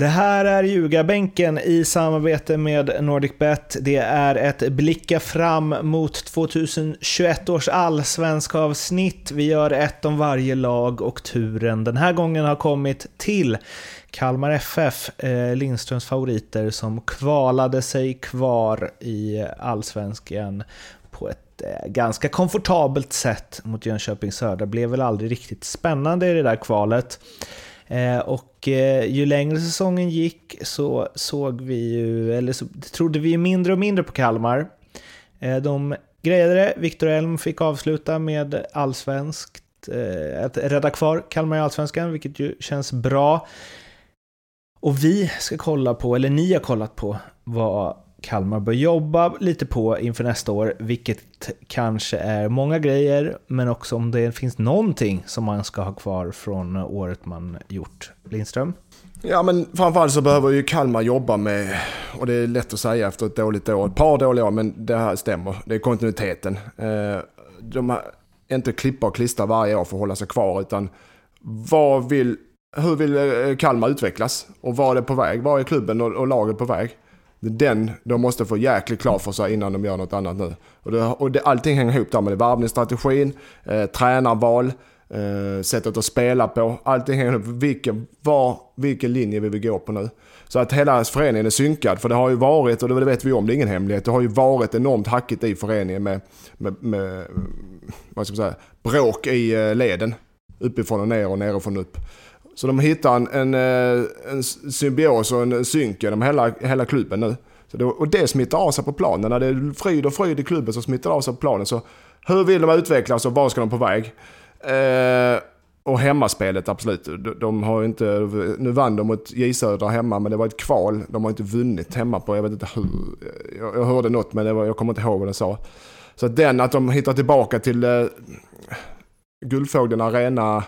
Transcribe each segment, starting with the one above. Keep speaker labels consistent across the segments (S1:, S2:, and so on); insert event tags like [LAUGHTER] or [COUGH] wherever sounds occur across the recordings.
S1: Det här är Ljugarbänken i samarbete med NordicBet. Det är ett blicka fram mot 2021 års allsvenska avsnitt. Vi gör ett om varje lag och turen den här gången har kommit till Kalmar FF, eh, Lindströms favoriter som kvalade sig kvar i allsvenskan på ett eh, ganska komfortabelt sätt mot Jönköping Södra. Blev väl aldrig riktigt spännande i det där kvalet. Eh, och eh, ju längre säsongen gick så såg vi ju, eller så trodde vi ju mindre och mindre på Kalmar. Eh, de grejade det, Viktor Elm fick avsluta med allsvenskt, att rädda kvar Kalmar i allsvenskan, vilket ju känns bra. Och vi ska kolla på, eller ni har kollat på, vad Kalmar bör jobba lite på inför nästa år, vilket kanske är många grejer, men också om det finns någonting som man ska ha kvar från året man gjort. Lindström?
S2: Ja, men framförallt så behöver ju Kalmar jobba med, och det är lätt att säga efter ett dåligt år, ett par dåliga år, men det här stämmer. Det är kontinuiteten. Eh, de har inte klippa och klistra varje år för att hålla sig kvar, utan vad vill, hur vill eh, Kalmar utvecklas? Och var är det på väg? Var är klubben och laget på väg? Den de måste få jäkligt klar för sig innan de gör något annat nu. Och, det, och det, allting hänger ihop där med varvningsstrategin, eh, tränarval, eh, sättet att spela på. Allting hänger ihop. Vilken, var, vilken linje vill vi gå på nu? Så att hela föreningen är synkad. För det har ju varit, och det vet vi om, det är ingen hemlighet. Det har ju varit enormt hackigt i föreningen med, med, med vad ska man säga, bråk i eh, leden. Uppifrån och ner och nerifrån och upp. Så de hittar en, en, eh, en symbios och en synk genom hela, hela klubben nu. Så det, och det smittar av sig på planen. När det är frid och fröjd i klubben så smittar det av sig på planen. Så hur vill de utvecklas och var ska de på väg? Eh, och hemmaspelet, absolut. De, de, har inte, nu vann de mot J Södra hemma, men det var ett kval. De har inte vunnit hemma på, jag vet inte hur. Jag, jag hörde något, men var, jag kommer inte ihåg vad de sa. Så den, att de hittar tillbaka till eh, Guldfågeln Arena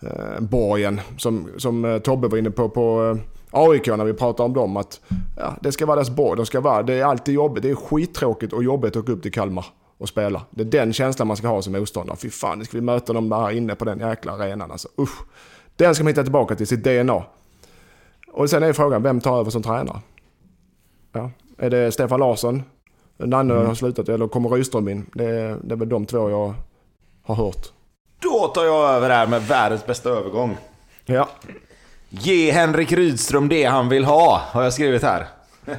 S2: eh, borgen som, som eh, Tobbe var inne på på eh, AIK när vi pratade om dem. Att ja, det ska vara deras borg. De ska vara, det är alltid jobbigt. Det är skittråkigt och jobbigt att åka upp till Kalmar och spela. Det är den känslan man ska ha som motståndare. Fy fan, ska vi möta dem där inne på den jäkla arenan. Alltså, usch. Den ska man hitta tillbaka till sitt DNA. Och sen är frågan, vem tar över som tränare? Ja. Är det Stefan Larsson? Nanne mm. har slutat, eller kommer Rydström in? Det är, det är väl de två jag har hört.
S3: Då tar jag över här med världens bästa övergång.
S2: Ja.
S3: Ge Henrik Rydström det han vill ha, har jag skrivit här. [LAUGHS]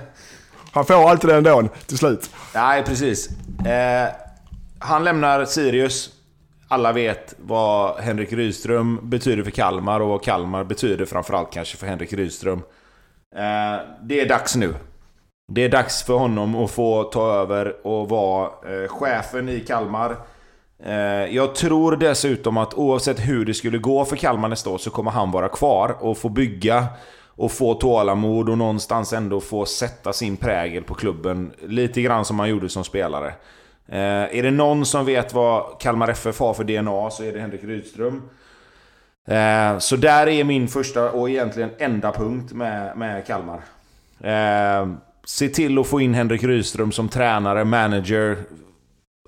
S2: Han får alltid det ändå, till slut.
S3: Nej, precis. Eh, han lämnar Sirius. Alla vet vad Henrik Rydström betyder för Kalmar och vad Kalmar betyder framförallt kanske för Henrik Rydström. Eh, det är dags nu. Det är dags för honom att få ta över och vara eh, chefen i Kalmar. Eh, jag tror dessutom att oavsett hur det skulle gå för Kalmar nästa år så kommer han vara kvar och få bygga och få tålamod och någonstans ändå få sätta sin prägel på klubben. Lite grann som han gjorde som spelare. Eh, är det någon som vet vad Kalmar FF har för DNA så är det Henrik Rydström. Eh, så där är min första och egentligen enda punkt med, med Kalmar. Se till att få in Henrik Rydström som tränare, manager,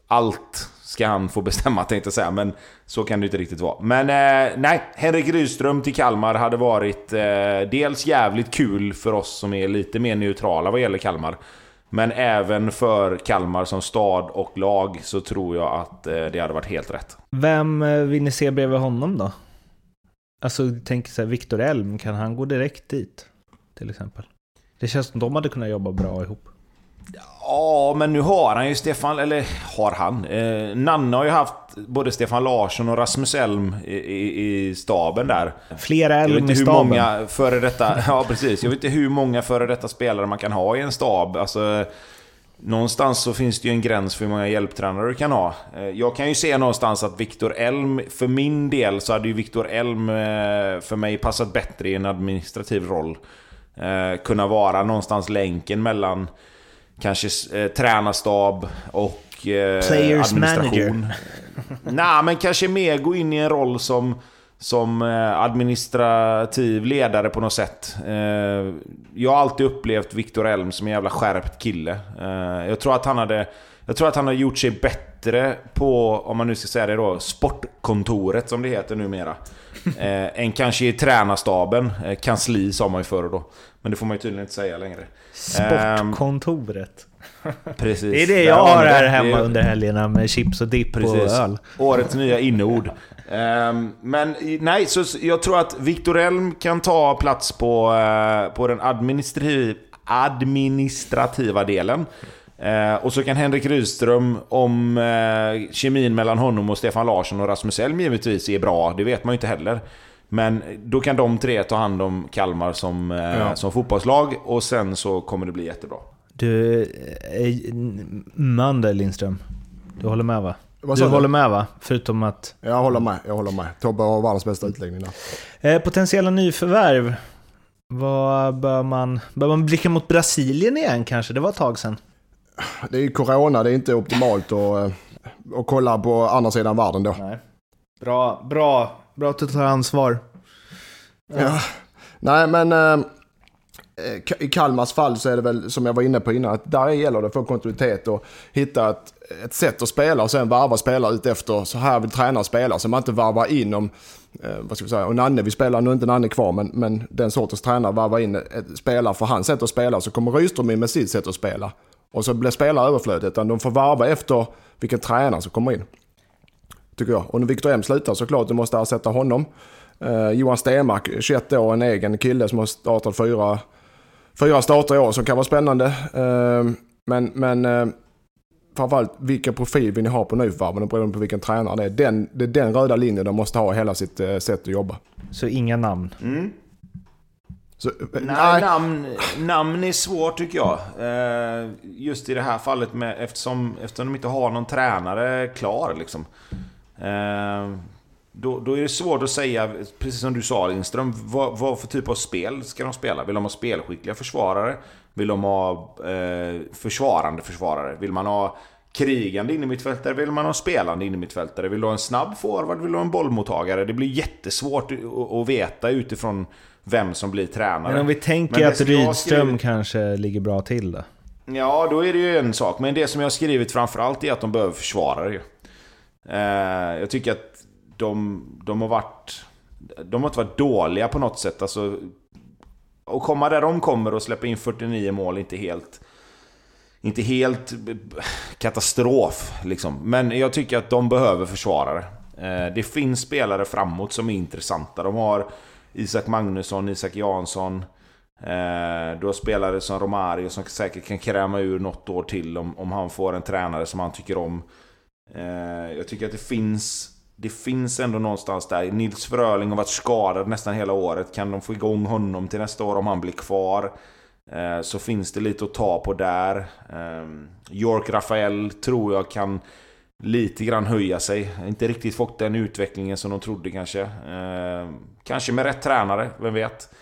S3: allt ska han få bestämma [LAUGHS] tänkte jag säga, men så kan det inte riktigt vara. Men eh, nej, Henrik Rydström till Kalmar hade varit eh, dels jävligt kul för oss som är lite mer neutrala vad gäller Kalmar. Men även för Kalmar som stad och lag så tror jag att eh, det hade varit helt rätt.
S1: Vem eh, vill ni se bredvid honom då? Alltså, tänk så här, Viktor Elm, kan han gå direkt dit? Till exempel. Det känns som de hade kunnat jobba bra ihop.
S3: Ja, men nu har han ju Stefan, eller har han? Eh, Nanne har ju haft både Stefan Larsson och Rasmus Elm i, i, i staben där.
S1: Flera Elm i staben.
S3: Många före detta, [LAUGHS] ja precis. Jag vet inte hur många före detta spelare man kan ha i en stab. Alltså, någonstans så finns det ju en gräns för hur många hjälptränare du kan ha. Eh, jag kan ju se någonstans att Viktor Elm, för min del så hade ju Viktor Elm eh, för mig passat bättre i en administrativ roll. Eh, kunna vara någonstans länken mellan kanske eh, tränarstab och eh, Players administration. [LAUGHS] Nej, men kanske mer gå in i en roll som, som eh, administrativ ledare på något sätt. Eh, jag har alltid upplevt Viktor Elm som en jävla skärpt kille. Eh, jag tror att han hade... Jag tror att han har gjort sig bättre på, om man nu ska säga det då, sportkontoret som det heter numera. eh, än kanske i tränarstaben. Eh, kansli sa man ju förr då. Men det får man ju tydligen inte säga längre.
S1: Sportkontoret.
S3: Precis.
S1: Det är det jag har här hemma under helgerna med chips och dipp och öl.
S3: Årets nya inneord. Um, men nej, så jag tror att Viktor Elm kan ta plats på, uh, på den administrativ, administrativa delen. Uh, och så kan Henrik Rydström, om uh, kemin mellan honom och Stefan Larsson och Rasmus Elm givetvis är bra, det vet man ju inte heller. Men då kan de tre ta hand om Kalmar som, ja. som fotbollslag och sen så kommer det bli jättebra.
S1: Du, är Mander Lindström, du håller med va? Vad du håller med va? Förutom att...
S2: Jag håller med, jag håller med. Tobbe har världens bästa utläggning där.
S1: Eh, potentiella nyförvärv. Vad bör man... Bör man blicka mot Brasilien igen kanske? Det var ett tag sedan.
S2: Det är ju corona, det är inte optimalt att, eh, att kolla på andra sidan världen då.
S1: Nej. Bra, bra, bra att du tar ansvar.
S2: Ja. ja. Nej men... Eh, Eh, i Kalmars fall så är det väl som jag var inne på innan, att där gäller det att få kontinuitet och hitta ett, ett sätt att spela och sen varva spelare ut efter så här vill tränaren spela. Så man inte varvar in om, eh, vad ska vi säga, och Nanne, vi spelar, nu är inte Nanne kvar, men, men den sortens tränare varvar in ett spelare för hans sätt att spela. Så kommer Rydström in med sitt sätt att spela. Och så blir spelare överflödigt. utan de får varva efter vilken tränare som kommer in. Tycker jag. Och när Viktor M slutar såklart, du måste ersätta honom. Eh, Johan Stenmark, 21 år, en egen kille som har startat fyra fyra starter i år som kan vara spännande. Eh, men, men eh, framförallt vilken profil vill ni ha på nyförvärven beroende på vilken tränare det är. Den, det är den röda linjen de måste ha i hela sitt eh, sätt att jobba.
S1: Så inga namn?
S3: Mm. Så, nej, nej. Namn, namn är svårt tycker jag. Just i det här fallet med, eftersom, eftersom de inte har någon tränare klar. Liksom. Då, då, är det svårt att säga, precis som du sa Lindström, vad, vad, för typ av spel ska de spela? Vill de ha spelskickliga försvarare? Vill de ha eh, försvarande försvarare? Vill man ha krigande innermittfältare? Vill man ha spelande innermittfältare? Vill du ha en snabb forward? Vill du ha en bollmottagare? Det blir jättesvårt att veta utifrån vem som blir tränare.
S1: Men om vi tänker att Rydström skrivit... kanske ligger bra till då?
S3: Ja, då är det ju en sak. Men det som jag har skrivit framförallt är att de behöver försvarare. Eh, jag tycker att de, de har varit... De har inte varit dåliga på något sätt. Alltså, att komma där de kommer och släppa in 49 mål är inte helt... Inte helt eh, katastrof liksom. Men jag tycker att de behöver försvarare. Eh, det finns spelare framåt som är intressanta. De har Isak Magnusson, Isak Jansson. Eh, du har spelare som Romario som säkert kan kräma ur något år till om, om han får en tränare som han tycker om. Jag tycker att det finns det finns ändå någonstans där. Nils Fröling har varit skadad nästan hela året. Kan de få igång honom till nästa år om han blir kvar? Eh, så finns det lite att ta på där. Ehm, York Rafael tror jag kan lite grann höja sig. Inte riktigt fått den utvecklingen som de trodde kanske. Ehm, kanske med rätt tränare, vem vet?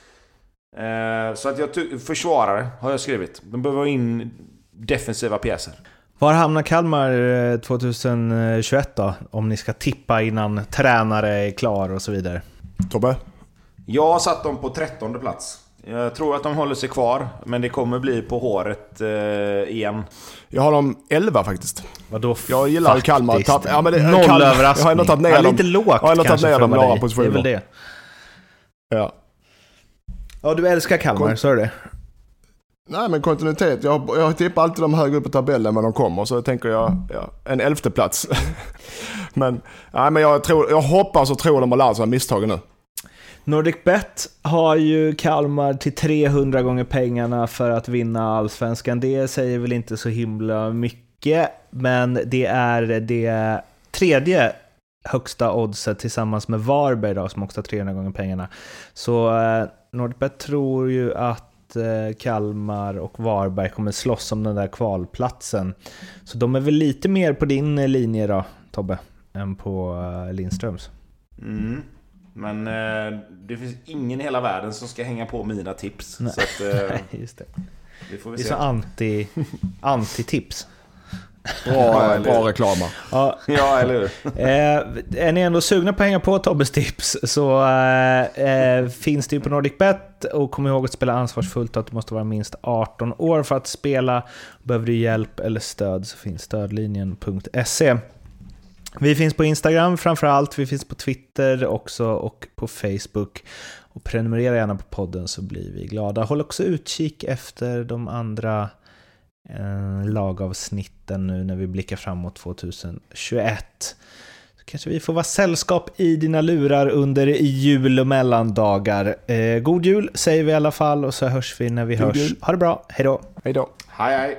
S3: Eh, så att jag försvarare har jag skrivit. De behöver ha in defensiva pjäser.
S1: Var hamnar Kalmar 2021 eh, då? Om ni ska tippa innan tränare är klar och så vidare.
S2: Tobbe?
S3: Jag har satt dem på trettonde plats. Jag tror att de håller sig kvar, men det kommer bli på håret eh, igen.
S2: Jag har dem 11 faktiskt.
S1: Vadå
S2: Jag gillar faktiskt? Kalmar. Tapp,
S1: ja, men det, Noll Kalmar, överraskning. Jag
S2: har ändå tagit ner
S1: ja,
S2: dem.
S1: Lite lågt Jag har ändå tagit ner dem några positioner. Det är väl det.
S2: Ja.
S1: Ja, du älskar Kalmar, sa du det?
S2: Nej men kontinuitet. Jag, jag tippar alltid de högre upp på tabellen när de kommer. Så tänker jag ja, en elfte plats. [LAUGHS] men, nej, men jag, tror, jag hoppas och tror de har lärt sig av misstagen nu.
S1: NordicBet har ju Kalmar till 300 gånger pengarna för att vinna allsvenskan. Det säger väl inte så himla mycket, men det är det tredje högsta oddset tillsammans med Varberg då, som också har 300 gånger pengarna. Så eh, NordicBet tror ju att Eh, Kalmar och Varberg kommer slåss om den där kvalplatsen. Så de är väl lite mer på din eh, linje då, Tobbe, än på eh, Lindströms.
S3: Mm. Men eh, det finns ingen i hela världen som ska hänga på mina tips. Nej, så att, eh, [LAUGHS]
S1: just det. Vi får det är så anti, anti-tips.
S2: Bra, bra reklam.
S1: Ja,
S3: Ja, eller hur? [LAUGHS]
S1: Eh, är ni ändå sugna på att hänga på Tobbes tips så eh, eh, finns det ju på NordicBet och kom ihåg att spela ansvarsfullt och att du måste vara minst 18 år för att spela. Behöver du hjälp eller stöd så finns stödlinjen.se. Vi finns på Instagram framförallt, vi finns på Twitter också och på Facebook. Och prenumerera gärna på podden så blir vi glada. Håll också utkik efter de andra lagavsnitten nu när vi blickar framåt 2021. Så kanske vi får vara sällskap i dina lurar under jul och mellandagar. Eh, god jul säger vi i alla fall och så hörs vi när vi
S2: God
S1: hörs.
S2: jul.
S1: Ha det bra, hejdå!
S2: Hej då.
S3: Hej, hej.